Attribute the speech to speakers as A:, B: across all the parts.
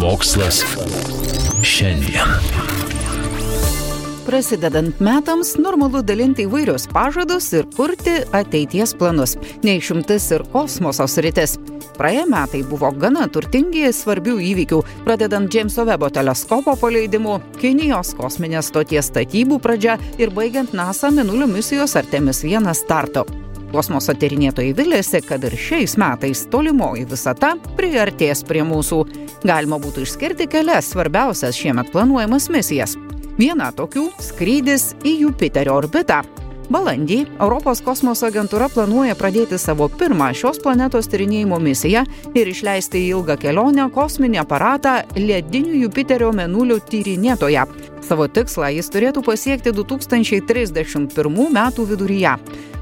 A: Mokslas šiandien.
B: Prasidedant metams, normalu dalinti įvairius pažadus ir kurti ateities planus. Neišimtis ir kosmoso sritis. Praėję metai buvo gana turtingi svarbių įvykių, pradedant Jameso Webo teleskopo paleidimu, Kinijos kosminės stoties statybų pradžia ir baigiant NASA minulio misijos Artemis 1 starto. Kosmoso tyrinėtojai vilėsi, kad ir šiais metais tolimoji visata priartės prie mūsų. Galima būtų išskirti kelias svarbiausias šiemet planuojamas misijas. Viena tokių - skrydis į Jupiterio orbitą. Balandį Europos kosmoso agentūra planuoja pradėti savo pirmą šios planetos tyrinėjimo misiją ir išleisti į ilgą kelionę kosminį aparatą ledinių Jupiterio menulio tyrinėtoją. Savo tikslą jis turėtų pasiekti 2031 metų viduryje.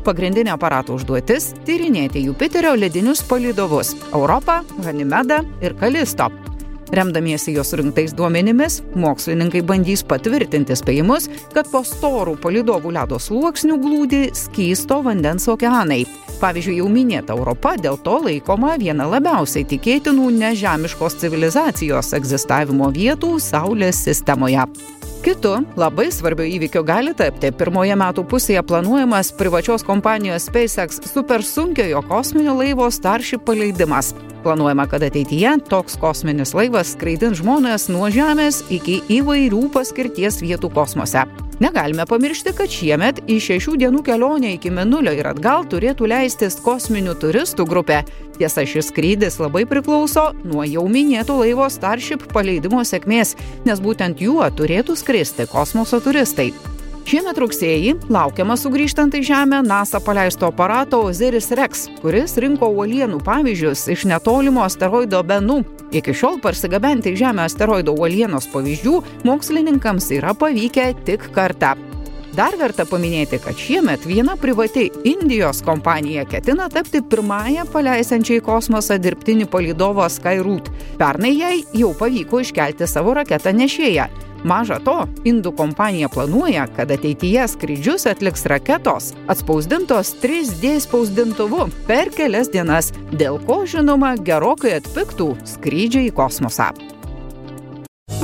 B: Pagrindinė aparato užduotis - tyrinėti Jupiterio ledinius palidovus - Europą, Ganimedą ir Kalisto. Remdamiesi jos surinktais duomenimis, mokslininkai bandys patvirtinti spėjimus, kad po storų palidovų ledo sluoksnių glūdi skysto vandens okeanai. Pavyzdžiui, jau minėta Europa dėl to laikoma viena labiausiai tikėtinų nežemiškos civilizacijos egzistavimo vietų Saulės sistemoje. Kitu labai svarbiu įvykiu gali tapti pirmoje metų pusėje planuojamas privačios kompanijos SpaceX supersunkiojo kosminio laivo Starship paleidimas. Planuojama, kad ateityje toks kosminis laivas skraidins žmonės nuo Žemės iki įvairių paskirties vietų kosmose. Negalime pamiršti, kad šiemet į šešių dienų kelionę iki Menulio ir atgal turėtų leistis kosminių turistų grupė. Tiesa, šis skrydis labai priklauso nuo jau minėto laivo Starship paleidimo sėkmės, nes būtent juo turėtų skristi kosmoso turistai. Šiemet rugsėjį laukiama sugrįžtant į Žemę NASA paleisto aparato Osiris Rex, kuris rinko uolienų pavyzdžius iš netolimo asteroido Benų. Iki šiol parsigabenti į Žemę asteroido uolienos pavyzdžių mokslininkams yra pavykę tik kartą. Dar verta paminėti, kad šiemet viena privati Indijos kompanija ketina tapti pirmąją paleisančią į kosmosą dirbtinį palidovą Skyroot. Pernai jai jau pavyko iškelti savo raketą nešėją. Maža to, indų kompanija planuoja, kad ateityje skrydžius atliks raketos, atspausdintos 3D spausdintuvu per kelias dienas, dėl ko žinoma gerokai atpiktų skrydžiai į kosmosą.